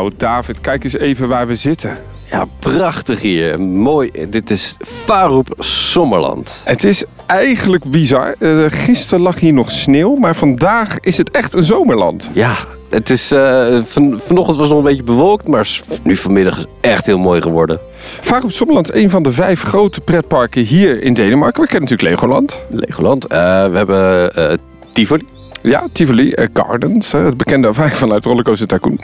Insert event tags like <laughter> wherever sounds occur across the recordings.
Nou, David, kijk eens even waar we zitten. Ja, prachtig hier. Mooi. Dit is Faroep Sommerland. Het is eigenlijk bizar. Uh, gisteren lag hier nog sneeuw, maar vandaag is het echt een zomerland. Ja, het is, uh, van, vanochtend was het nog een beetje bewolkt, maar nu vanmiddag is echt heel mooi geworden. Faroep Sommerland is een van de vijf grote pretparken hier in Denemarken. We kennen natuurlijk Legoland. Legoland. Uh, we hebben Tivoli. Ja, Tivoli Gardens, het bekende ervaring vanuit Rollercoaster Tycoon.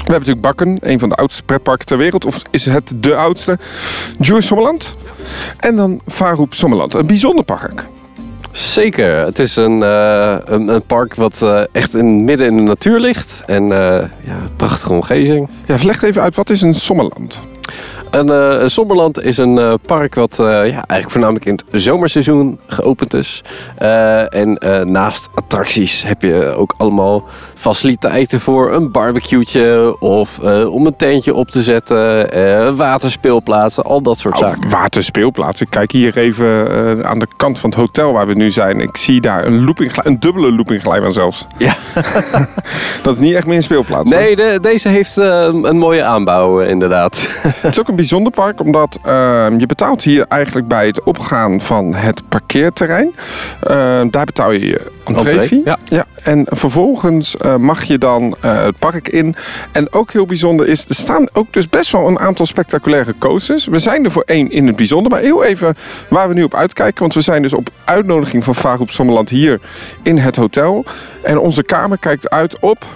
We hebben natuurlijk Bakken, een van de oudste pretparken ter wereld. Of is het de oudste? Jules Sommerland. En dan Faroep Sommerland, een bijzonder park. Zeker. Het is een, uh, een, een, park wat uh, echt in, midden in de natuur ligt. En uh, ja, prachtige omgeving. Ja, leg even uit, wat is een Sommerland? Een, uh, Sommerland is een uh, park wat uh, ja, eigenlijk voornamelijk in het zomerseizoen geopend is. en naast attracties heb je ook allemaal faciliteiten voor een barbecue'tje of om een tentje op te zetten, waterspeelplaatsen, al dat soort oh, zaken. Waterspeelplaatsen. Ik kijk hier even aan de kant van het hotel waar we nu zijn. Ik zie daar een, looping, een dubbele loopingglijbaan zelfs. Ja. <laughs> dat is niet echt meer een speelplaats. Nee, de, deze heeft een mooie aanbouw inderdaad. Het is ook een bijzonder park, omdat uh, je betaalt hier eigenlijk bij het opgaan van het parkeerterrein. Uh, daar betaal je je entree Ja. ja. En vervolgens uh, mag je dan het park in. En ook heel bijzonder is, er staan ook dus best wel een aantal spectaculaire coasters. We zijn er voor één in het bijzonder. Maar heel even waar we nu op uitkijken. Want we zijn dus op uitnodiging van Varoep Sommerland hier in het hotel. En onze kamer kijkt uit op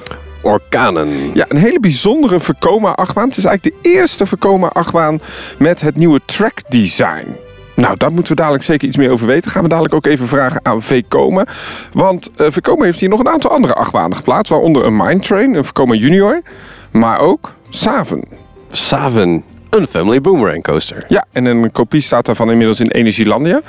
orkanen. Ja, een hele bijzondere Vekoma-achtbaan. Het is eigenlijk de eerste Vekoma-achtbaan met het nieuwe track design. Nou, daar moeten we dadelijk zeker iets meer over weten. Gaan we dadelijk ook even vragen aan Vekoma. Want uh, Vekoma heeft hier nog een aantal andere achtbanen geplaatst. Waaronder een Mine Train, een Vekoma Junior. Maar ook Saven. Saven, een Family Boomerang coaster. Ja, en een kopie staat daarvan inmiddels in Energielandia.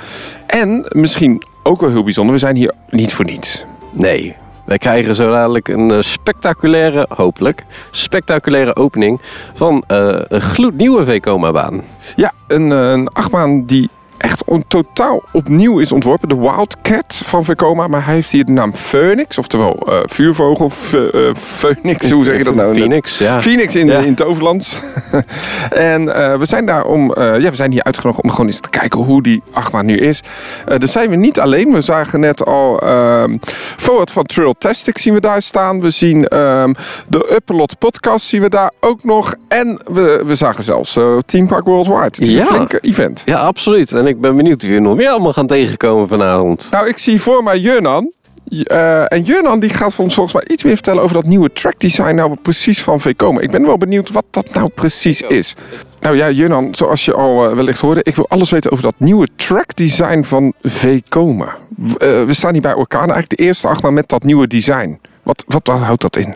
En misschien ook wel heel bijzonder, we zijn hier niet voor niets. Nee, wij krijgen zo dadelijk een spectaculaire, hopelijk, spectaculaire opening van uh, een gloednieuwe Vekoma-baan. Ja, een, een achtbaan die echt on, totaal opnieuw is ontworpen. De Wildcat van Vekoma. Maar hij heeft hier de naam Phoenix. Oftewel uh, vuurvogel. Uh, Phoenix, hoe zeg je dat nou? Phoenix, ja. Phoenix in, ja. in het Overlands. <laughs> en uh, we zijn daar om... ja, we zijn hier uitgenodigd om gewoon eens te kijken hoe die achtbaan nu is. daar zijn we niet alleen. We zagen net al... Um, Forward van Trail Tastic zien we daar staan. We zien um, de Uppelot podcast zien we daar ook nog. En we, we zagen zelfs Team Park Worldwide. Het is ja. een flinke event. Ja, absoluut. En ik ben benieuwd wie we nog meer allemaal gaan tegenkomen vanavond. Nou, ik zie voor mij Jurnan. Uh, en Jurnan die gaat ons volgens mij iets meer vertellen over dat nieuwe track design nou precies van Vekoma. Ik ben wel benieuwd wat dat nou precies is. Nou ja, Jurnan, zoals je al uh, wellicht hoorde, ik wil alles weten over dat nieuwe track design van Vekoma. Uh, we staan hier bij Orkaan, eigenlijk de eerste achtbaan met dat nieuwe design. Wat, wat, wat houdt dat in?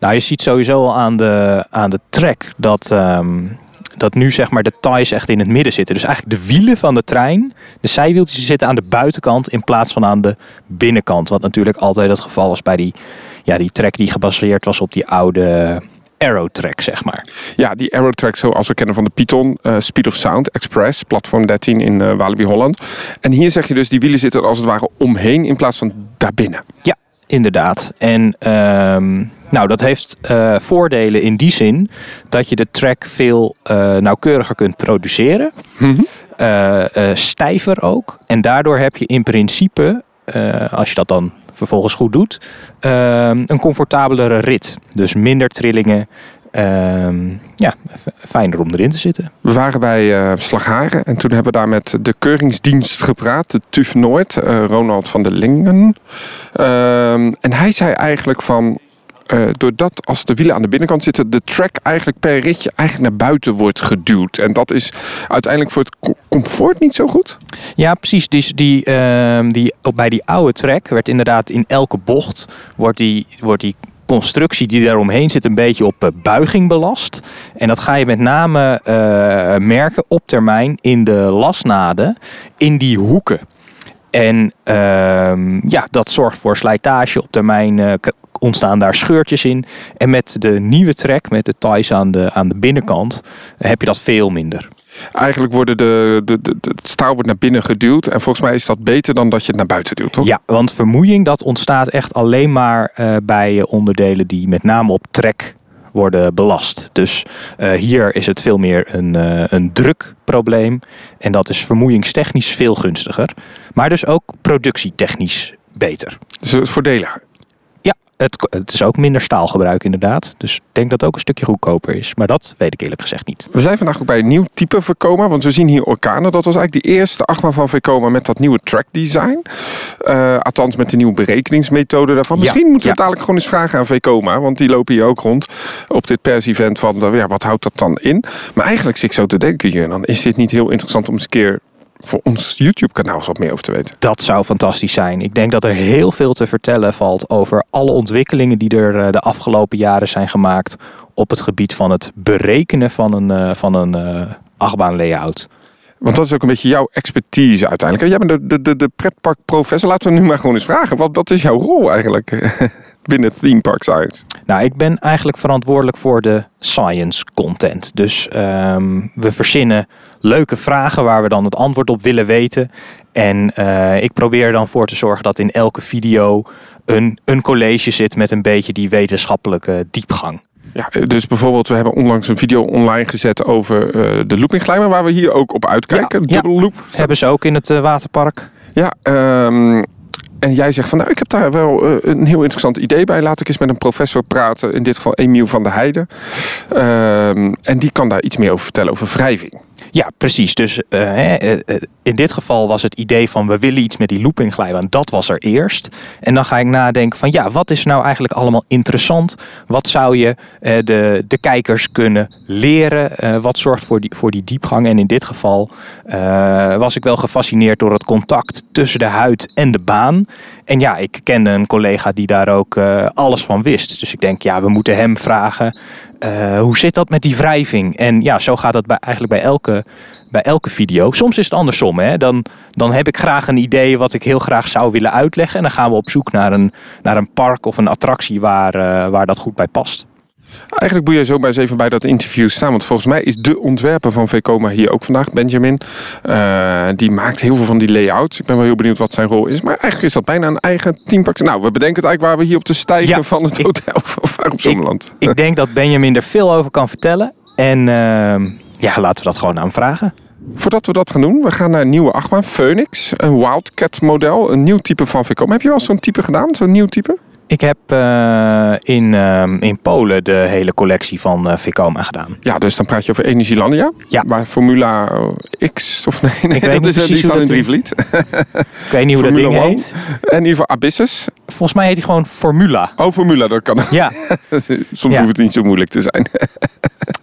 Nou, je ziet sowieso al aan de, aan de track dat, um, dat nu zeg maar de ties echt in het midden zitten. Dus eigenlijk de wielen van de trein, de zijwieltjes zitten aan de buitenkant in plaats van aan de binnenkant. Wat natuurlijk altijd het geval was bij die, ja, die track die gebaseerd was op die oude Arrow track, zeg maar. Ja, die Arrow track zoals we kennen van de Python, uh, Speed of Sound Express, platform 13 in uh, Walibi Holland. En hier zeg je dus, die wielen zitten als het ware omheen in plaats van daarbinnen. Ja, inderdaad. En um, nou, dat heeft uh, voordelen in die zin dat je de track veel uh, nauwkeuriger kunt produceren. Mhm. Mm -hmm. uh, stijver ook. En daardoor heb je in principe, als je dat dan vervolgens goed doet, een comfortabelere rit. Dus minder trillingen. Um, ja, fijner om erin te zitten. We waren bij uh, Slagharen en toen hebben we daar met de keuringsdienst gepraat, de TUF Noord, uh, Ronald van der Lingen. Um, en hij zei eigenlijk van, uh, doordat als de wielen aan de binnenkant zitten, de track eigenlijk per ritje eigenlijk naar buiten wordt geduwd. En dat is uiteindelijk voor het comfort niet zo goed. Ja, precies. Dus die, uh, die, bij die oude track werd inderdaad in elke bocht wordt die, wordt die constructie die daaromheen zit een beetje op uh, buiging belast. En dat ga je met name uh, merken op termijn in de lasnaden in die hoeken. En uh, ja, dat zorgt voor slijtage op termijn. Uh, ontstaan daar scheurtjes in. En met de nieuwe track, met de ties aan de, aan de binnenkant, heb je dat veel minder. Eigenlijk worden de, de, de, de, het staal wordt naar binnen geduwd. En volgens mij is dat beter dan dat je het naar buiten duwt, toch? Ja, want vermoeiing dat ontstaat echt alleen maar uh, bij onderdelen die met name op trek worden belast. Dus eh, hier is het veel meer een, eh, een drukprobleem. En dat is vermoeiingstechnisch veel gunstiger. Maar dus ook productietechnisch beter. Dus voordeliger. Het, het is ook minder staalgebruik inderdaad. Dus ik denk dat het ook een stukje goedkoper is. Maar dat weet ik eerlijk gezegd niet. We zijn vandaag ook bij een nieuw type Vekoma, want we zien hier Orkanen. Dat was eigenlijk de eerste achtbaan van Vekoma met dat nieuwe track design. Eh, althans met de nieuwe berekeningsmethode daarvan. Ja, Misschien moeten we ja. het dadelijk gewoon eens vragen aan Vekoma, want die lopen hier ook rond op dit pers-event van, ja, wat houdt dat dan in? Maar eigenlijk zit ik zo te denken, Jurnan, is dit niet heel interessant om eens een keer voor ons YouTube-kanaal wat meer over te weten? Dat zou fantastisch zijn. Ik denk dat er heel veel te vertellen valt over alle ontwikkelingen die er eh, de afgelopen jaren zijn gemaakt op het gebied van het berekenen van een, eh, van een eh, achtbaan layout. Want dat is ook een beetje jouw expertise uiteindelijk. Jij bent de, de, de, de pretparkprofessor. Laten we nu maar gewoon eens vragen. Wat, wat is jouw rol eigenlijk binnen Theme Park Science? Nou, ik ben eigenlijk verantwoordelijk voor de science content. Dus ehm, we verzinnen leuke vragen waar we dan het antwoord op willen weten. En eh, ik probeer er dan voor te zorgen dat in elke video een, een college zit met een beetje die wetenschappelijke diepgang. Ja, dus bijvoorbeeld, we hebben onlangs een video online gezet over eh, de loopingglijmer, waar we hier ook op uitkijken. Ja, dubbel loop. Hebben ze ook in het eh, waterpark. Ja, ehm, en jij zegt van, nou, ik heb daar wel een heel interessant idee bij. Laat ik eens met een professor praten, in dit geval Emiel van der Heijden. Ehm, en die kan daar iets meer over vertellen, over wrijving. Ja, precies. Dus eh, eh, eh, in dit geval was het idee van we willen iets met die loopingglijbaan. Dat was er eerst. En dan ga ik nadenken van ja, wat is nou eigenlijk allemaal interessant? Wat zou je de, de kijkers kunnen leren? Wat zorgt voor die, voor die diepgang? En in dit geval was ik wel gefascineerd door het contact tussen de huid en de baan. En ja, ik kende een collega die daar ook alles van wist. Dus ik denk, ja, we moeten hem vragen. hoe zit dat met die wrijving? En ja, zo gaat dat bij, eigenlijk bij elke, bij elke video. Soms is het andersom. Hè? Dan, dan heb ik graag een idee wat ik heel graag zou willen uitleggen. En dan gaan we op zoek naar een, naar een park of een attractie waar, eh, waar dat goed bij past. Eigenlijk moet je zo maar eens even bij dat interview staan. Want volgens mij is de ontwerper van Vekoma hier ook vandaag, Benjamin. Eh, die maakt heel veel van die layouts. Ik ben wel heel benieuwd wat zijn rol is. Maar eigenlijk is dat bijna een eigen teampark. Nou, we bedenken het eigenlijk waar we hier op de stijger Ja, van het ik- hotel van op Zomerland. Ik denk dat Benjamin er veel over kan vertellen. En ehm, ja, laten we dat gewoon aan hem vragen. Voordat we dat gaan doen, we gaan naar een nieuwe achtbaan. Phoenix, een Wildcat model. Een nieuw type van Vekoma. Heb je wel zo'n type gedaan? Zo'n nieuw type? Ik heb eh, in, ehm, in Polen de hele collectie van eh Vekoma gedaan. Ja, dus dan praat je over Energielandia. Ja. Maar Formula X of nee, nee <laughs> weet dat niet is, eh, die staat in Drievliet. Ik weet niet hoe dat <laughs> ding heet. En in ieder geval Abyssus. Volgens mij heet hij gewoon Formula. Oh, Formula, dat kan. Ja, <laughs> Soms Ja. hoeft het niet zo moeilijk te zijn.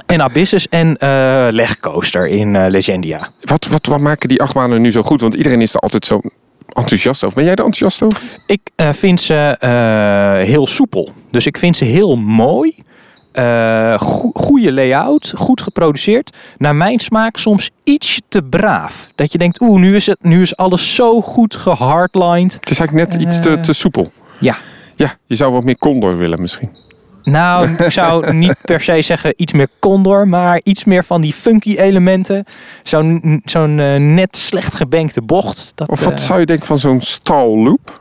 en Abyssus en eh Legcoaster in eh, Legendia. Wat, wat, wat maken die achtbanen nu zo goed? Want iedereen is er altijd zo enthousiast over. Ben jij er enthousiast over? Ik eh, vind ze eh, heel soepel. Dus ik vind ze heel mooi. Eh goede layout, goed geproduceerd. Naar mijn smaak soms iets te braaf. Dat je denkt, oeh, nu is, het, nu is alles zo goed gehardlined. Het is eigenlijk net iets te, te soepel. Ja, Ja, je zou wat meer condor willen misschien. Nou, <laughs> ik zou niet per se zeggen iets meer condor, maar iets meer van die funky elementen. Zo'n zo'n eh, net slecht gebankte bocht. Dat Of wat eh, zou je denken van zo'n stalloop?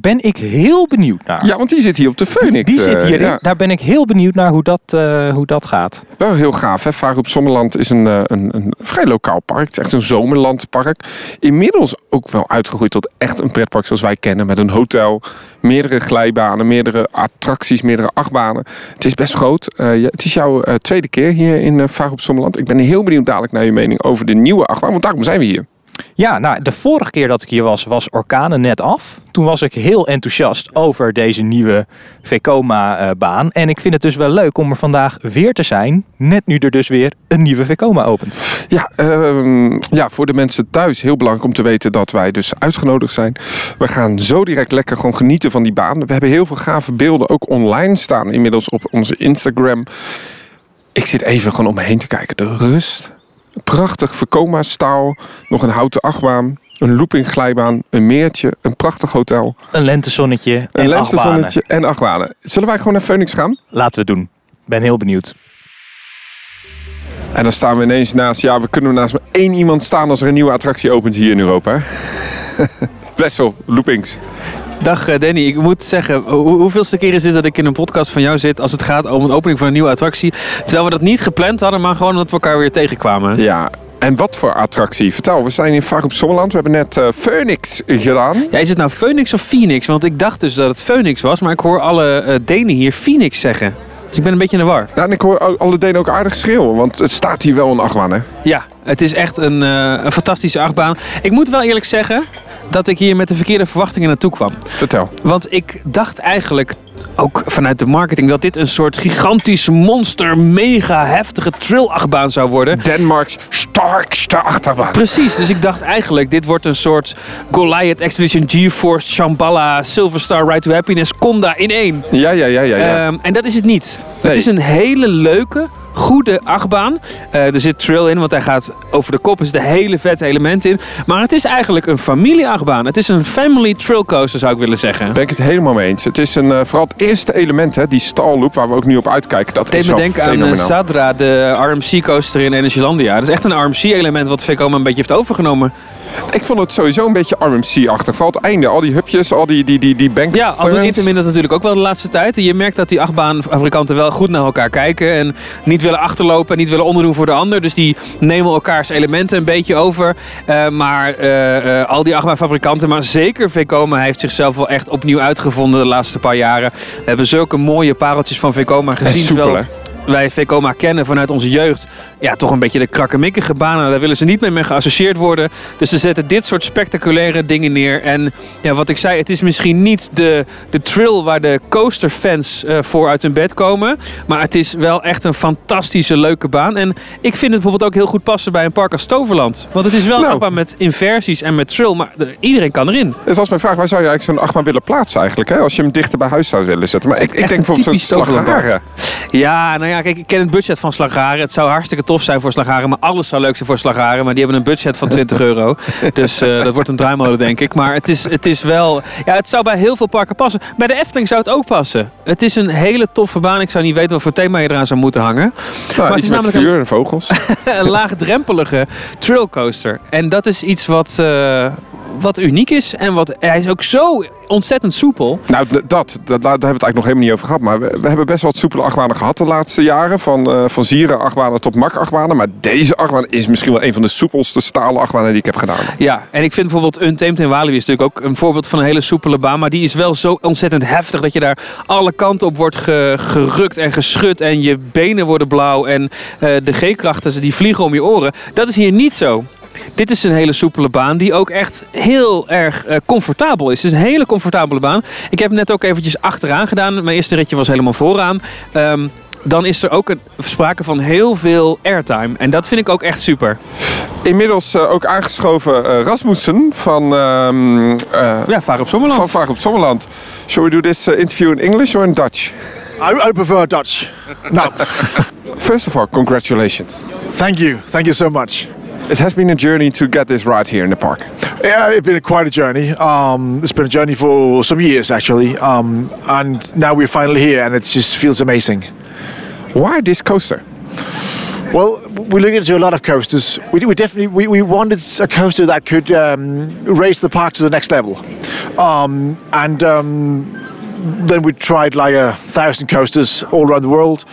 Ben ik heel benieuwd naar. Ja, want die zit hier op de Phoenix. Die zit eh, hierin. ja. Daar ben ik heel benieuwd naar hoe dat, eh, hoe dat gaat. Wel heel gaaf, hè? Varen op Sommerland is een, eh, een, een vrij lokaal park. Het is echt een zomerlandpark. Inmiddels ook wel uitgegroeid tot echt een pretpark zoals wij kennen. Met een hotel, meerdere glijbanen, meerdere attracties, meerdere achtbanen. Het is best groot. Het is jouw tweede keer hier in op Sommerland. Ik ben heel benieuwd dadelijk naar je mening over de nieuwe achtbaan. Want daarom zijn we hier. Ja, nou, de vorige keer dat ik hier was, was Orkanen net af. Toen was ik heel enthousiast over deze nieuwe Vekoma-baan. En ik vind het dus wel leuk om er vandaag weer te zijn. Net nu er dus weer een nieuwe Vekoma opent. Ja, ehm, ja, voor de mensen thuis heel belangrijk om te weten dat wij dus uitgenodigd zijn. We gaan zo direct lekker gewoon genieten van die baan. We hebben heel veel gave beelden ook online staan inmiddels op onze Instagram. Ik zit even gewoon om me heen te kijken. De rust. Prachtig Vekoma staal. Nog een houten achtbaan. Een loopingglijbaan. Een meertje. Een prachtig hotel. Een lentezonnetje Een en banen. lentezonnetje en acht banen. Zullen wij gewoon naar Phoenix gaan? Laten we doen. Ben heel benieuwd. En dan staan we ineens naast, ja, we kunnen naast maar één iemand staan als er een nieuwe attractie opent hier in Europa. <laughs> Wessel, Loopings. Dag eh, Danny, ik moet zeggen, hoe, hoeveelste keer is dit dat ik in een podcast van jou zit als het gaat om een opening van een nieuwe attractie? Terwijl we dat niet gepland hadden, maar gewoon omdat we elkaar weer tegenkwamen. Ja, en wat voor attractie? Vertel, we zijn hier vaak op Sommerland. We hebben net eh, Phoenix gedaan. Ja, is het nou Phoenix of Phoenix? Want ik dacht dus dat het Phoenix was, maar ik hoor alle eh, Denen hier Phoenix zeggen. Dus ik ben een beetje in de war. Ja, en ik hoor alle Denen ook aardig schreeuwen, want het staat hier wel een achtbaan, hè? Ja, het is echt een, een fantastische achtbaan. Ik moet wel eerlijk zeggen dat ik hier met de verkeerde verwachtingen naartoe kwam. Vertel. Want ik dacht eigenlijk ook vanuit de marketing dat dit een soort gigantisch monster, mega heftige trill-achtbaan zou worden. Denmarks sterkste achterbaan. Precies, dus ik dacht eigenlijk, dit wordt een soort Goliath Expedition GeForce, Shambhala, Silver Star Ride to Happiness, Conda in één. Ja, ja, ja, ja. ja. Ehm, en dat is het niet. Nee. Het is een hele leuke, goede achtbaan. Eh, er zit trail in, want hij gaat over de kop. Er zitten hele vette elementen in. Maar het is eigenlijk een familieachtbaan. Het is een family trail coaster, zou ik willen zeggen. ben ik het helemaal mee eens. Het is een, eh, vooral eerste element, hè, die stalloop, waar we ook nu op uitkijken. Dat deed is me wel denken aan eh. Sadra, de RMC-coaster in Energylandia. Dat is echt een RMC-element wat Vekoma een beetje heeft overgenomen. Ik vond het sowieso een beetje RMC-achtig. Vooral het einde, al die hupjes, al die, die, die, die bank Ja, al dat natuurlijk ook wel de laatste tijd. En je merkt dat die achtbaanfabrikanten wel goed naar elkaar kijken. En niet willen achterlopen en niet willen onderdoen voor de ander. Dus die nemen elkaars elementen een beetje over. Eh, maar eh, eh, al die achtbaanfabrikanten, maar zeker Vekoma heeft zichzelf wel echt opnieuw uitgevonden de laatste paar jaren. We hebben zulke mooie pareltjes van Vekoma En gezien. soepel? Wij Vekoma kennen vanuit onze jeugd. Ja, toch een beetje de krakkemikkige banen. Daar willen ze niet meer mee geassocieerd worden. Dus ze zetten dit soort spectaculaire dingen neer. En ja, wat ik zei, het is misschien niet de, de trill waar de coasterfans eh voor uit hun bed komen. Maar het is wel echt een fantastische, leuke baan. En ik vind het bijvoorbeeld ook heel goed passen bij een park als Toverland. Want het is wel Nou. een achtbaan met inversies en met trill. Maar de- iedereen kan erin. Dus als mijn vraag, waar zou je eigenlijk zo'n achtbaan willen plaatsen eigenlijk? Hè? Als je hem dichter bij huis zou willen zetten. Maar ik, ik denk bijvoorbeeld zo'n Slagharen. Ja, nou ja, kijk, ik ken het budget van Slagharen. Het zou hartstikke tof zijn voor Slagharen, maar alles zou leuk zijn voor Slagharen. Maar die hebben een budget van 20 euro. <laughs> Dus eh, dat wordt een draaimolen, denk ik. Maar het is, het is wel... Ja, het zou bij heel veel parken passen. Bij de Efteling zou het ook passen. Het is een hele toffe baan. Ik zou niet weten wat voor thema je eraan zou moeten hangen. Nou, het iets is met namelijk vuur en vogels. <laughs> een laagdrempelige trailcoaster. En dat is iets wat, eh, wat uniek is. En wat, hij is ook zo ontzettend soepel. Nou, dat, dat, daar hebben we het eigenlijk nog helemaal niet over gehad. Maar we, we hebben best wel wat soepele achtbanen gehad de laatste jaren. Van, eh van zieren achtbanen tot mak achtbanen. Maar deze achtbaan is misschien wel een van de soepelste stalen achtbanen die ik heb gedaan. Ja, en ik vind bijvoorbeeld Untamed in Walibi is natuurlijk ook een voorbeeld van een hele soepele baan. Maar die is wel zo ontzettend heftig dat je daar alle kanten op wordt ge- gerukt en geschud. En je benen worden blauw en eh, de G-krachten die vliegen om je oren. Dat is hier niet zo. Dit is een hele soepele baan die ook echt heel erg eh, comfortabel is. Het is een hele comfortabele baan. Ik heb hem net ook eventjes achteraan gedaan. Mijn eerste ritje was helemaal vooraan. Ehm, dan is er ook een, sprake van heel veel airtime. En dat vind ik ook echt super. Inmiddels eh, ook aangeschoven eh, Rasmussen van, ehm eh, Ja, vaar op Sommerland. van op Sommerland. Shall we do this uh, interview in English or in Dutch? I, I prefer Dutch. <laughs> no, First of all, congratulations. thank you, thank you so much. It has been a journey to get this right here in the park. Yeah, it's been quite a journey. Um, it's been a journey for some years actually, um, and now we're finally here, and it just feels amazing. Why this coaster? Well, we looked into a lot of coasters. We, we definitely we, we wanted a coaster that could um, raise the park to the next level, um, and um, then we tried like a thousand coasters all around the world.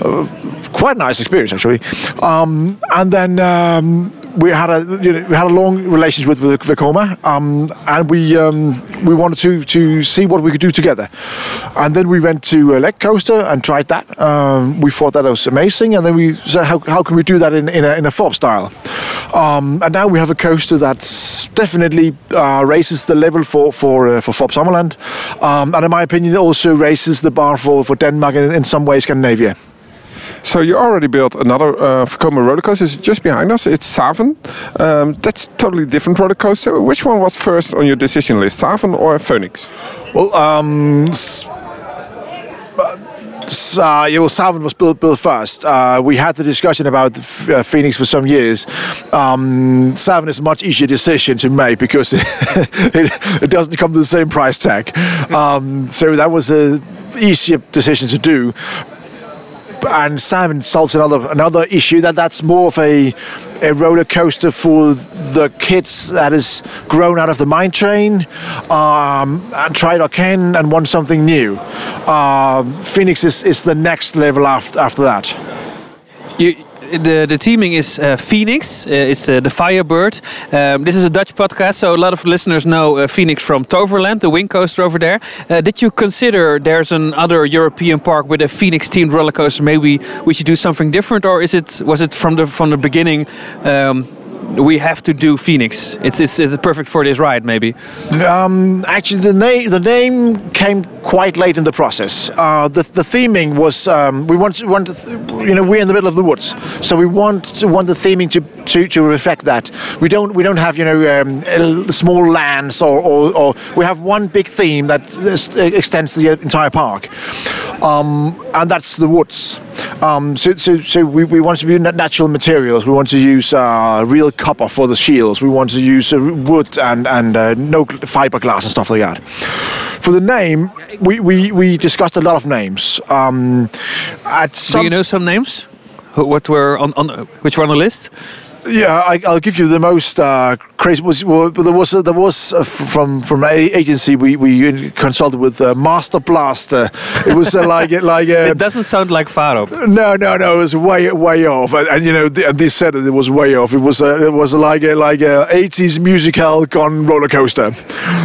Uh, quite a nice experience actually. Um, and then um, we had a you know, we had a long relationship with with Vekoma, um, and we um, we wanted to to see what we could do together. And then we went to a leg coaster and tried that. Um, we thought that was amazing, and then we said, how, how can we do that in in a, in a fob style? Um, and now we have a coaster that definitely uh, raises the level for for uh, for fob Summerland, um, and in my opinion, it also raises the bar for for Denmark and in some way Scandinavia. So you already built another uh, Vekoma roller coaster. It's just behind us. It's Saven. Um, that's totally different roller coaster. Which one was first on your decision list, Saven or Phoenix? Well, um, uh, yeah, well, was built built first. Uh, we had the discussion about uh, Phoenix for some years. Um, is a much easier decision to make because <laughs> it, it doesn't come to the same price tag. Um, so that was a easier decision to do. And Simon solves another another issue that that's more of a a roller coaster for the kids that has grown out of the mine train um, and tried again and want something new. Um, Phoenix is, is the next level after after that. You, the, the teaming is uh, Phoenix. Uh, it's uh, the Firebird. Um, this is a Dutch podcast, so a lot of listeners know uh, Phoenix from Toverland, the wing coaster over there. Uh, did you consider there's another European park with a Phoenix-themed roller coaster? Maybe we should do something different, or is it was it from the from the beginning? Um, we have to do Phoenix. It's, it's, it's perfect for this ride, maybe. Um, actually, the name the name came quite late in the process. Uh, the, the theming was um, we want want you know we're in the middle of the woods, so we want to, want the theming to, to, to reflect that. We don't we don't have you know um, small lands or, or, or we have one big theme that extends the entire park, um, and that's the woods. Um, so, so, so we, we want to use natural materials. We want to use uh, real copper for the shields. We want to use uh, wood and and uh, no fiberglass and stuff like that. For the name, we, we, we discussed a lot of names. Um, at some, Do you know some names? What were on, on which were on the list? Yeah, I, I'll give you the most uh, crazy. Was well, there was uh, there was uh, from from a agency we we consulted with uh, Master Blaster. It was uh, like <laughs> like uh, It doesn't sound like Faro. no no no it was way way off and, and you know th- they said it was way off. It was it was like a like a 80s musical gone roller coaster.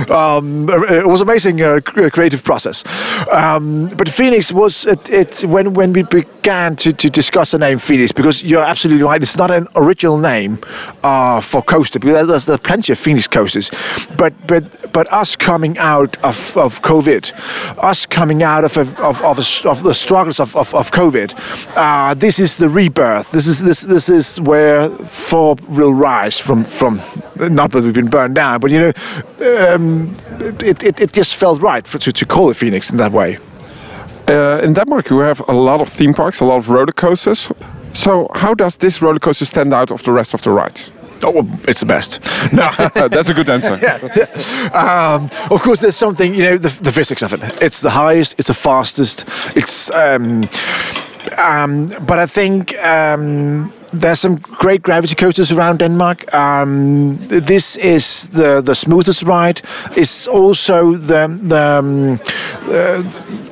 Um, it was amazing uh, creative process. Um, but Phoenix was it, it when when we began to, to discuss the name Phoenix because you're absolutely right. It's not an original name uh, for coaster because there's, there's plenty of Phoenix coasters, but but but us coming out of, of COVID, us coming out of of, of, of, a of the struggles of, of, of COVID, uh, this is the rebirth. This is this this is where Fob will rise from from. Not that we've been burned down, but you know, um, it, it, it just felt right for, to, to call it Phoenix in that way. Uh, in Denmark, you have a lot of theme parks, a lot of roller coasters. So, how does this roller coaster stand out of the rest of the rides? Oh, well, it's the best. No, <laughs> That's a good answer. <laughs> Yeah, um, of course, there's something, you know, the, the physics of it. It's the highest, it's the fastest, it's. Um, um, but I think um, there's some great gravity coasters around Denmark. Um, this is the, the smoothest ride. It's also the, the um, uh,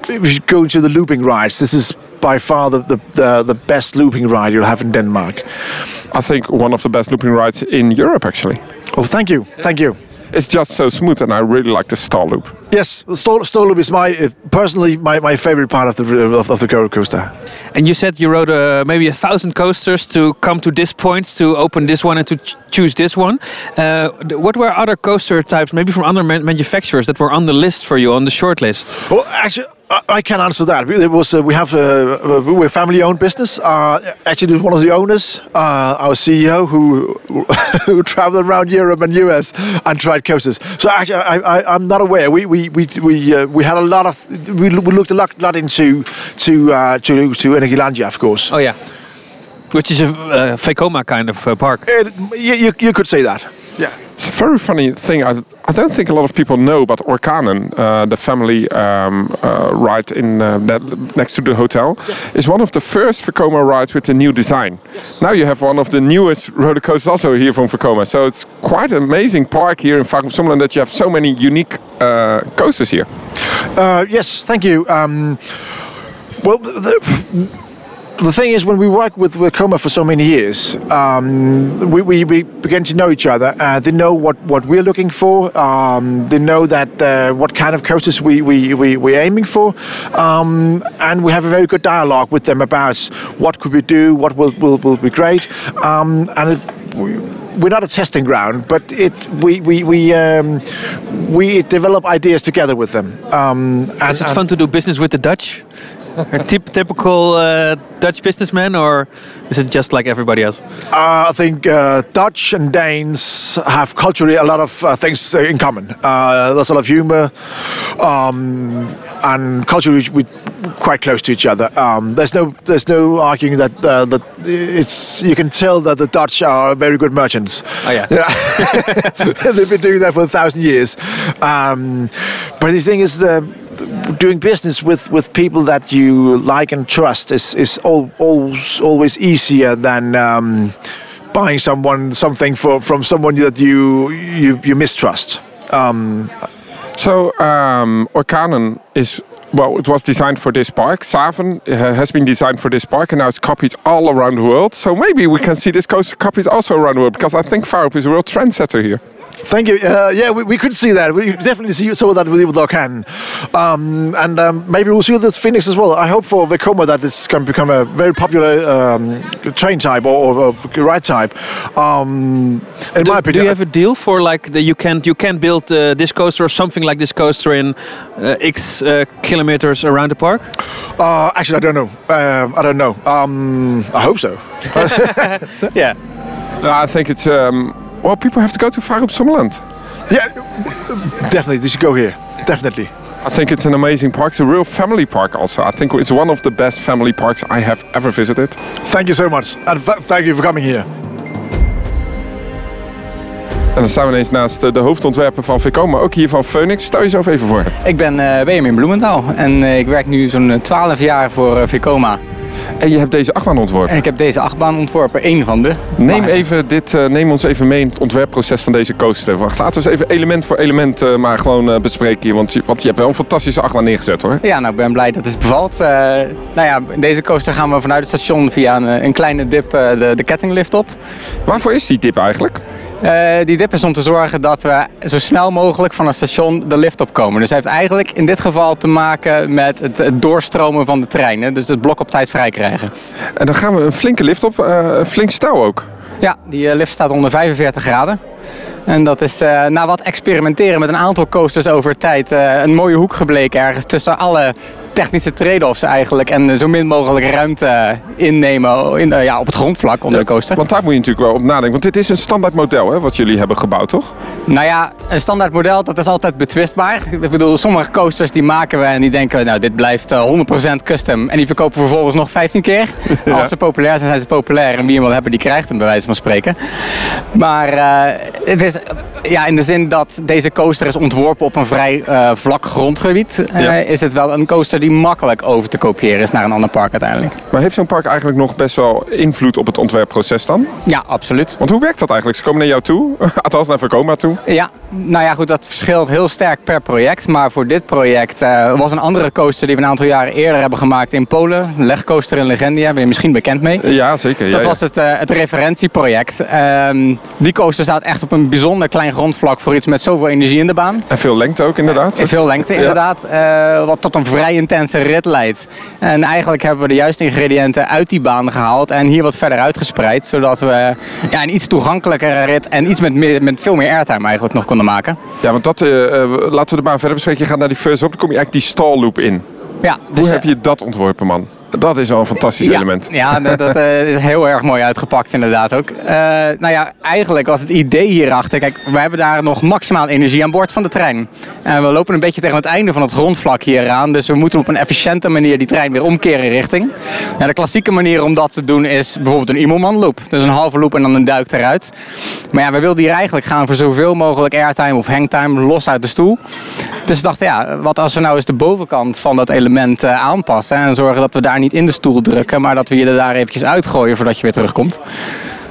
if you go into the looping rides, this is by far the, the, the, the best looping ride you'll have in Denmark. I think one of the best looping rides in Europe, actually. Oh, thank you, thank you. It's just so smooth, and I really like the star loop. Yes, the Stol- loop is my uh, personally my, my favorite part of the of, of the roller coaster. And you said you rode uh, maybe a thousand coasters to come to this point to open this one and to ch- choose this one. Uh, what were other coaster types, maybe from other man- manufacturers, that were on the list for you on the short list? Well, actually, I, I can answer that. It was uh, we have uh, uh, we're a family-owned business. Uh, actually, one of the owners, uh, our CEO, who <laughs> who traveled around Europe and US and tried coasters. So actually, I, I, I'm not aware. We we we we, uh, we had a lot of we, we looked a lot, lot into to uh, to to Energilandia, of course. Oh yeah, which is a uh, Vekoma kind of uh, park. It, you, you could say that. Yeah. It's a very funny thing. I, I don't think a lot of people know about Orkanen, uh, the family um, uh, ride in uh, that, next to the hotel. Is one of the first Vekoma rides with the new design. Now you have one of the newest roller coasters also here from Vekoma. So it's quite an amazing park here in Farum Sommerland that you have so many unique uh, coasters here. Uh, yes, thank you. Um, well, the, the thing is, when we work with, with Coma for so many years, um, we, we, we begin to know each other. Uh, they know what, what we're looking for. Um, they know that uh, what kind of coasters we, we, we, we're aiming for. Um, and we have a very good dialogue with them about what could we do, what will, will, will be great. Um, and it, we, we're not a testing ground, but it we we we um, we develop ideas together with them. Um, and, Is it fun to do business with the Dutch? A <laughs> typ- typical uh, Dutch businessman, or is it just like everybody else? Uh, I think uh, Dutch and Danes have culturally a lot of uh, things uh, in common. Uh, there's a lot of humor, um, and culturally we're quite close to each other. Um, there's no there's no arguing that uh, that it's you can tell that the Dutch are very good merchants. Oh yeah. <laughs> They've been doing that for a thousand years. Um, but the thing is, the, doing business with, with people that you like and trust is is al- always always easier than um, buying someone something for, from someone that you you, you mistrust. Um, So, um, Orkanen is, well, it was designed for this park. Saven uh, has been designed for this park and now it's copied all around the world. So maybe we can see this coaster copied also around the world because I think Farup is a real trendsetter here. Thank you. Uh, yeah, we, we could see that. We definitely see, saw that with, with Orkan. Um, and um, maybe we'll see with Phoenix as well. I hope for Vekoma that it's going to become a very popular um, train type or, or, or ride type. Um, in Do, my do you have a deal for like the, you can you can build uh, this coaster or something like this coaster in uh, X uh, kilometers around the park? uh, actually, I don't know. Um, I don't know. Um, I hope so. <laughs> Yeah. No, I think it's, um, well, people have to go to Farup Sommerland. Yeah, definitely. They should go here. Definitely. I think it's an amazing park. It's a real family park also. I think it's one of the best family parks I have ever visited. Thank you so much. And th- thank you for coming here. En dan staan we ineens naast eh, de hoofdontwerper van Vekoma, ook hier van Phoenix. Stel jezelf even voor. Ik ben eh Benjamin Bloemendaal en eh, ik werk nu zo'n 12 jaar voor eh, Vekoma. En je hebt deze achtbaan ontworpen. En ik heb deze achtbaan ontworpen, één van de. Neem, Maar- even dit, eh, neem ons even mee in het ontwerpproces van deze coaster. Wacht, laten we eens even element voor element eh, maar gewoon eh, bespreken hier. Want, je- want je hebt wel een fantastische achtbaan neergezet hoor. Ja, nou ik ben blij dat het bevalt. Nou ja, in deze coaster gaan we vanuit het station via een, een kleine dip de, de kettinglift op. Waarvoor is die tip eigenlijk? Eh, die dip is om te zorgen dat we zo snel mogelijk van het station de lift opkomen. Dus het heeft eigenlijk in dit geval te maken met het, het doorstromen van de treinen. Dus het blok op tijd vrij krijgen. En dan gaan we een flinke lift op, eh, flink stijl ook. Ja, die eh, lift staat onder 45 graden. En dat is na wat experimenteren met een aantal coasters over tijd een mooie hoek gebleken ergens tussen alle technische trade-offs eigenlijk. En eh, zo min mogelijk ruimte eh, innemen in, eh, ja, op het grondvlak onder de coaster. Want daar moet je natuurlijk wel op nadenken. Want dit is een standaard model hè, wat jullie hebben gebouwd toch? Nou ja, een standaard model dat is altijd betwistbaar. Ik bedoel, sommige coasters die maken we en die denken, nou dit blijft eh, 100% custom. En die verkopen vervolgens nog 15 keer. <laughs> Als ze populair zijn, zijn ze populair. En wie hem wil hebben, die krijgt hem bij wijze van spreken. Maar eh, het is ja, in de zin dat deze coaster is ontworpen op een vrij eh, vlak grondgebied. eh, Ja. is het wel een coaster die makkelijk over te kopiëren is naar een ander park uiteindelijk. Maar heeft zo'n park eigenlijk nog best wel invloed op het ontwerpproces dan? Ja, absoluut. Want hoe werkt dat eigenlijk? Ze komen naar jou toe, <laughs> althans naar Vekoma toe. Ja, nou ja, goed, dat verschilt heel sterk per project. Maar voor dit project eh, was een andere coaster die we een aantal jaren eerder hebben gemaakt in Polen. Legcoaster in Legendia, ben je misschien bekend mee. Ja, zeker. Dat ja. was het, eh, het referentieproject. Ehm, die coaster staat echt op een bijzonder klein grondvlak voor iets met zoveel energie in de baan. En veel lengte ook inderdaad. In veel lengte inderdaad, eh, wat tot een vrij intense En eigenlijk hebben we de juiste ingrediënten uit die baan gehaald en hier wat verder uitgespreid. Zodat we ja, een iets toegankelijkere rit en iets met, meer, met veel meer airtime eigenlijk nog konden maken. Ja, want dat, eh, eh, laten we de baan verder bespreken. Je gaat naar die first op, dan kom je eigenlijk die stall loop in. Ja, Hoe dus, heb je dat ontworpen, man? Dat is wel een fantastisch ja, element. Ja, dat, dat eh, is heel erg mooi uitgepakt inderdaad ook. Eh, nou ja, eigenlijk was het idee hierachter... Kijk, we hebben daar nog maximaal energie aan boord van de trein. En we lopen een beetje tegen het einde van het grondvlak hier aan. Dus we moeten op een efficiënte manier die trein weer omkeren in richting. Ja, de klassieke manier om dat te doen is bijvoorbeeld een Immelman loop. Dus een halve loop en dan een duik eruit. Maar ja, we wilden hier eigenlijk gaan voor zoveel mogelijk airtime of hangtime los uit de stoel. Dus we dachten, ja, wat als we nou eens de bovenkant van dat element eh, aanpassen en zorgen dat we daar niet in de stoel drukken, maar dat we je er daar eventjes uitgooien voordat je weer terugkomt.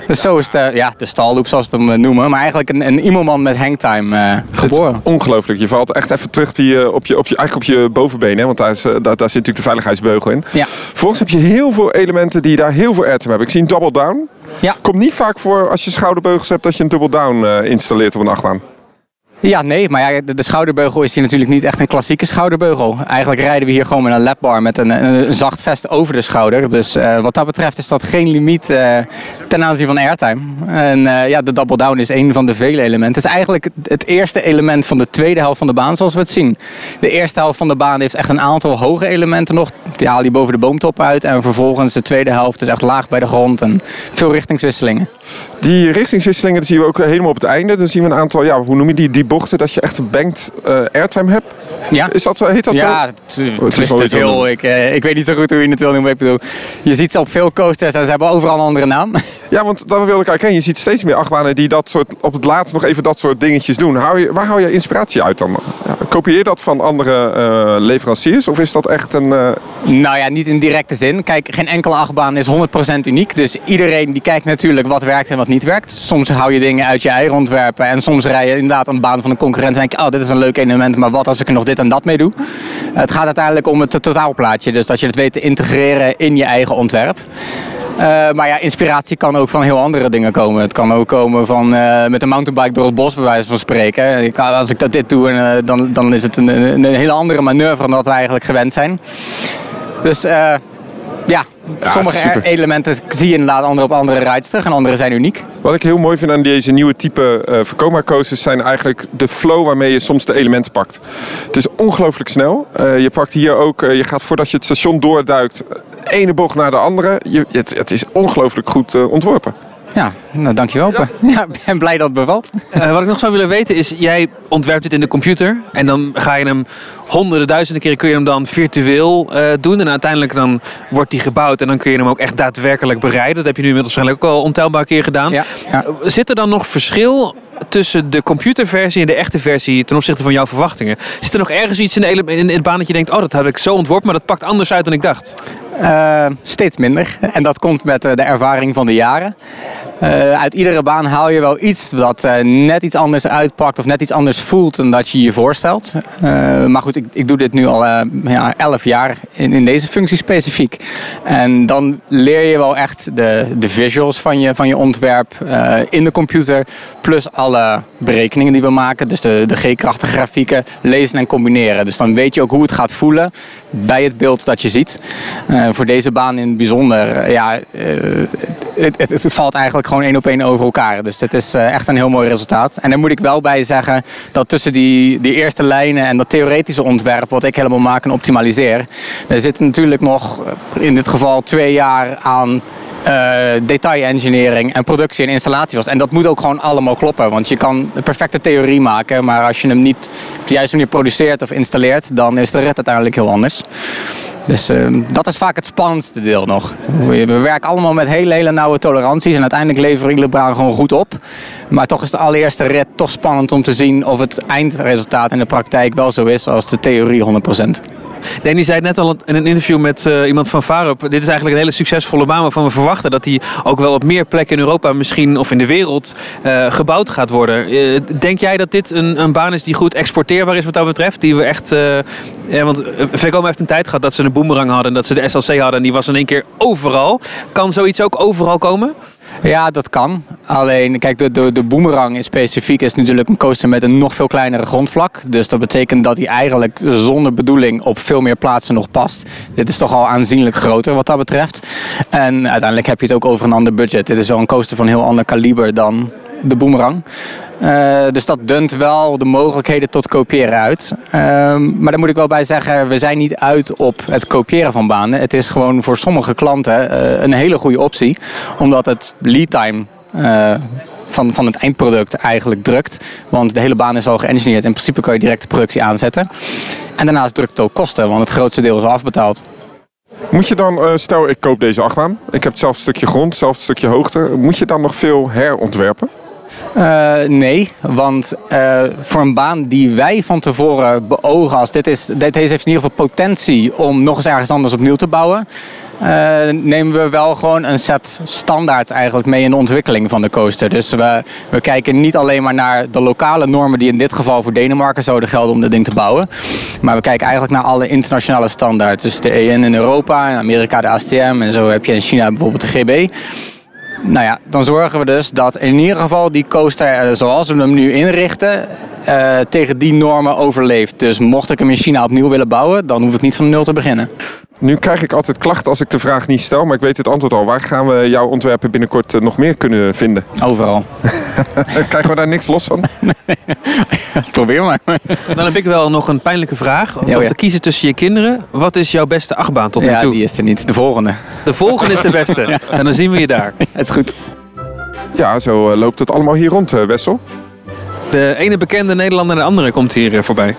Dus zo is de, ja, de stalloop zoals we hem eh, noemen, maar eigenlijk een, een met hangtime eh, geboren. Ongelooflijk. Je valt echt even terug die, eh, op, je, op, je, eigenlijk op je bovenbeen. Hè? Want daar, is, daar, daar zit natuurlijk de veiligheidsbeugel in. Ja. Vervolgens heb je heel veel elementen die daar heel veel airtime hebben. Ik zie een double down. Ja. Komt niet vaak voor als je schouderbeugels hebt dat je een double down installeert op een achtbaan. <laughs> Ja, nee, maar ja, de, de schouderbeugel is hier natuurlijk niet echt een klassieke schouderbeugel. Eigenlijk rijden we hier gewoon met een lapbar met een, een, zacht vest over de schouder. Dus eh, wat dat betreft is dat geen limiet eh, ten aanzien van airtime. En eh, ja, de double down is een van de vele elementen. Het is eigenlijk het, eerste element van de tweede helft van de baan zoals we het zien. De eerste helft van de baan heeft echt een aantal hoge elementen nog. Die halen die boven de boomtop uit. En vervolgens de tweede helft is echt laag bij de grond en veel richtingswisselingen. Die richtingswisselingen zien we ook helemaal op het einde. Dan zien we een aantal, ja, hoe noem je die, die bochten, dat je echt een banked eh, airtime hebt. Ja. Is dat zo? Heet dat zo? Ja, het, is het is iets heel. Ik, eh, ik weet niet zo goed hoe je het wil noemen. Ik bedoel, je ziet ze op veel coasters en ze hebben overal een andere naam. <laughs> Ja, want daar wilde ik eigenlijk. Je ziet steeds meer achtbanen die dat soort, op het laatst nog even dat soort dingetjes doen. Hou je, waar hou je inspiratie uit dan? Ja, kopieer je dat van andere eh, leveranciers? Of is dat echt een... eh, Nou ja, niet in directe zin. Kijk, geen enkele achtbaan is 100% uniek. Dus iedereen die kijkt natuurlijk wat werkt en wat niet werkt. Soms hou je dingen uit je eigen ontwerpen. En soms rij je inderdaad een baan van een concurrent en denk je, oh, dit is een leuk element. Maar wat als ik er nog dit en dat mee doe? Het gaat uiteindelijk om het totaalplaatje. Dus dat je het weet te integreren in je eigen ontwerp. Eh, maar ja, inspiratie kan ook van heel andere dingen komen. Het kan ook komen van eh, met een mountainbike door het bos, bij wijze van spreken. Als ik dat dit doe, eh, dan, dan is het een, een, hele andere manoeuvre dan dat we eigenlijk gewend zijn. Dus ja, sommige elementen zie je inderdaad andere op andere rides terug en andere zijn uniek. Wat ik heel mooi vind aan deze nieuwe type eh Vekoma coasters zijn eigenlijk de flow waarmee je soms de elementen pakt. Het is ongelooflijk snel. Eh, je pakt hier ook, eh, je gaat voordat je het station doorduikt, ene bocht naar de andere. Je, het, het is ongelooflijk goed ontworpen. Ja, nou dankjewel. Ja. <laughs> ja, ik ben blij dat het bevalt. Eh, wat ik nog zou willen weten is, jij ontwerpt dit in de computer en dan ga je hem honderden, duizenden keren kun je hem dan virtueel eh, doen en uiteindelijk dan wordt die gebouwd en dan kun je hem ook echt daadwerkelijk bereiden. Dat heb je nu inmiddels waarschijnlijk ook al ontelbare keer gedaan. Ja, ja. Eh, Zit er dan nog verschil tussen de computerversie en de echte versie ten opzichte van jouw verwachtingen? Zit er nog ergens iets in, de ele- in, in het baan dat je denkt, oh dat heb ik zo ontworpen, maar dat pakt anders uit dan ik dacht? Eh, steeds minder. En dat komt met eh, de ervaring van de jaren. Eh, uit iedere baan haal je wel iets dat net iets anders uitpakt of net iets anders voelt dan dat je je voorstelt. Maar goed, ik, ik doe dit nu al ja, 11 jaar in, in deze functie specifiek. En dan leer je wel echt de, de visuals van je, van je ontwerp in de computer. Plus alle berekeningen die we maken. Dus de, de G-krachten grafieken lezen en combineren. Dus dan weet je ook hoe het gaat voelen bij het beeld dat je ziet. Eh, voor deze baan in het bijzonder, eh, ja, eh, het, het, valt eigenlijk gewoon één op één over elkaar. Dus het is eh, echt een heel mooi resultaat. En daar moet ik wel bij zeggen dat tussen die, die eerste lijnen en dat theoretische ontwerp, wat ik helemaal maak en optimaliseer, er zit natuurlijk nog in dit geval twee jaar aan eh detail-engineering en productie en installatie. En dat moet ook gewoon allemaal kloppen. Want je kan een perfecte theorie maken, maar als je hem niet op de juiste manier produceert of installeert, dan is de rit uiteindelijk heel anders. Dus eh, dat is vaak het spannendste deel nog. We, we werken allemaal met hele, hele nauwe toleranties en uiteindelijk leveren iedere baan gewoon goed op. Maar toch is de allereerste rit toch spannend om te zien of het eindresultaat in de praktijk wel zo is als de theorie 100%. Danny zei het net al in een interview met eh, iemand van Varup. Dit is eigenlijk een hele succesvolle baan waarvan we verwachten dat die ook wel op meer plekken in Europa misschien of in de wereld eh, gebouwd gaat worden. Eh, denk jij dat dit een, een baan is die goed exporteerbaar is wat dat betreft? Die we echt. ja, want Vekoma heeft een tijd gehad dat ze een boomerang hadden en dat ze de SLC hadden en die was in één keer overal. Kan zoiets ook overal komen? Ja, dat kan. Alleen, kijk, de, de, de boomerang in specifiek is natuurlijk een coaster met een nog veel kleinere grondvlak. Dus dat betekent dat hij eigenlijk zonder bedoeling op veel meer plaatsen nog past. Dit is toch al aanzienlijk groter wat dat betreft. En uiteindelijk heb je het ook over een ander budget. Dit is wel een coaster van heel ander kaliber dan de boomerang. Eh, dus dat dunt wel de mogelijkheden tot kopiëren uit. Ehm, maar daar moet ik wel bij zeggen, we zijn niet uit op het kopiëren van banen. Het is gewoon voor sommige klanten eh, een hele goede optie. Omdat het lead time eh, van, van het eindproduct eigenlijk drukt. Want de hele baan is al geëngineerd. In principe kan je direct de productie aanzetten. En daarnaast drukt het ook kosten, want het grootste deel is al afbetaald. Moet je dan, stel ik koop deze achtbaan, ik heb hetzelfde stukje grond, hetzelfde stukje hoogte, moet je dan nog veel herontwerpen? Eh, nee, want eh, voor een baan die wij van tevoren beogen als dit is, dit heeft in ieder geval potentie om nog eens ergens anders opnieuw te bouwen. eh, nemen we wel gewoon een set standaards eigenlijk mee in de ontwikkeling van de coaster. Dus we, we kijken niet alleen maar naar de lokale normen die in dit geval voor Denemarken zouden gelden om dit ding te bouwen. Maar we kijken eigenlijk naar alle internationale standaards. Dus de EN in Europa, in Amerika de ASTM en zo heb je in China bijvoorbeeld de GB. Nou ja, dan zorgen we dus dat in ieder geval die coaster eh, zoals we hem nu inrichten, eh, tegen die normen overleeft. Dus mocht ik hem in China opnieuw willen bouwen, dan hoef ik niet van nul te beginnen. Nu krijg ik altijd klachten als ik de vraag niet stel, maar ik weet het antwoord al. Waar gaan we jouw ontwerpen binnenkort eh, nog meer kunnen vinden? Overal. <laughs> Krijgen we daar niks los van? <laughs> Probeer maar. Dan heb ik wel nog een pijnlijke vraag. Om Ja, toch ja. te kiezen tussen je kinderen. Wat is jouw beste achtbaan tot nu Ja, toe? die is er niet. De volgende. De volgende is de beste. <laughs> En dan zien we je daar. Het is goed. Ja, zo eh, loopt het allemaal hier rond, eh, Wessel. De ene bekende Nederlander en de andere komt hier eh, voorbij.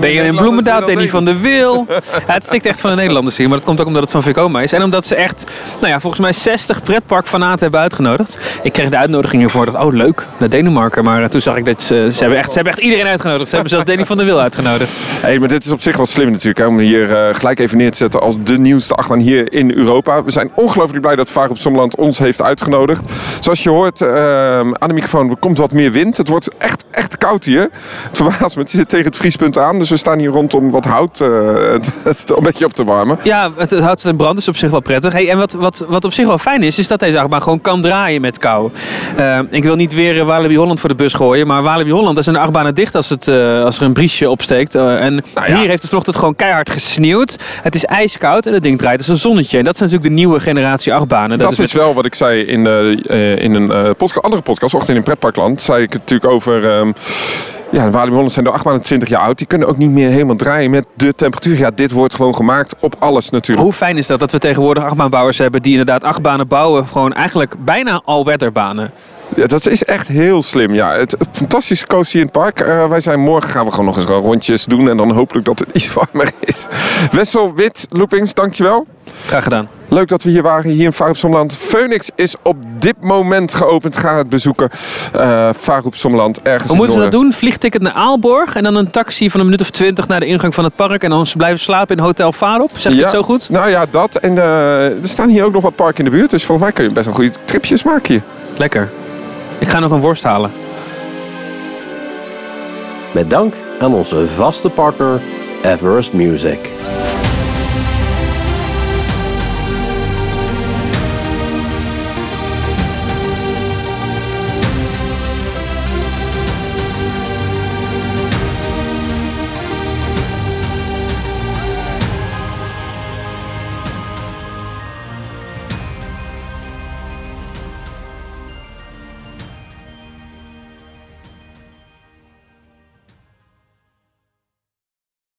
Benjamin Bloemendaal, Danny van der Wil. Ja, het stikt echt van de Nederlanders hier. Maar dat komt ook omdat het van Vekoma is. En omdat ze echt, nou ja, volgens mij 60 pretparkfanaten hebben uitgenodigd. Ik kreeg de uitnodiging ervoor. Dat, oh leuk, naar Denemarken. Maar eh, toen zag ik dat ze, ze, hebben echt, ze hebben echt iedereen uitgenodigd. Ze hebben zelfs Danny van der Wil uitgenodigd. <laughs> Hey, maar dit is op zich wel slim natuurlijk, hè, om hier eh, gelijk even neer te zetten als de nieuwste achtbaan hier in Europa. We zijn ongelooflijk blij dat Vaar op Sommerland ons heeft uitgenodigd. Zoals je hoort uh, aan de microfoon, er komt wat meer wind. Het wordt echt, echt koud hier. Het verbaast me, het zit tegen het vriespunt aan. Dus we staan hier rondom wat hout uh, <laughs> het, het een beetje op te warmen. Ja, het, het hout en brand is op zich wel prettig. Hey, en wat, wat, wat op zich wel fijn is, is dat deze achtbaan gewoon kan draaien met kou. Uh, ik wil niet weer Walibi Holland voor de bus gooien, maar Walibi Holland, daar zijn de achtbanen dicht als, het, als er een briesje opsteekt. en nou ja. hier heeft het vanochtend gewoon keihard gesneeuwd. Het is ijskoud en het ding draait als een zonnetje. En dat zijn natuurlijk de nieuwe generatie achtbanen. Dat, dat is, is wel wat ik zei in, in een podcast, andere podcast, ochtend in Pretparkland. Zei ik het natuurlijk over... Um, ja, de Walibi zijn achtbanen 20 jaar oud. Die kunnen ook niet meer helemaal draaien met de temperatuur. Ja, dit wordt gewoon gemaakt op alles natuurlijk. Hoe fijn is dat dat we tegenwoordig achtbaanbouwers hebben die inderdaad achtbanen bouwen. Gewoon eigenlijk bijna al weatherbanen. Ja, dat is echt heel slim. Ja, het, het fantastische coaster in het park. Uh, wij zijn morgen gaan we gewoon nog eens rondjes doen. En dan hopelijk dat het <laughs> iets warmer is. Wessel Wit, Loopings, dankjewel. Graag gedaan. Leuk dat we hier waren, hier in Sommerland. Phoenix is op dit moment geopend. Ga het bezoeken. Uh, Vaar Sommerland, ergens Hoe moeten ze dat doen? Vliegticket naar Aalborg en dan een taxi van een minuut of twintig naar de ingang van het park. En dan blijven slapen in Hotel Vaarop. Zeg je ja, het zo goed? Nou ja, dat. En uh, er staan hier ook nog wat parken in de buurt. Dus volgens mij kun je best wel goede tripjes maken hier. Lekker. Ik ga nog een worst halen. Met dank aan onze vaste partner Everest Music.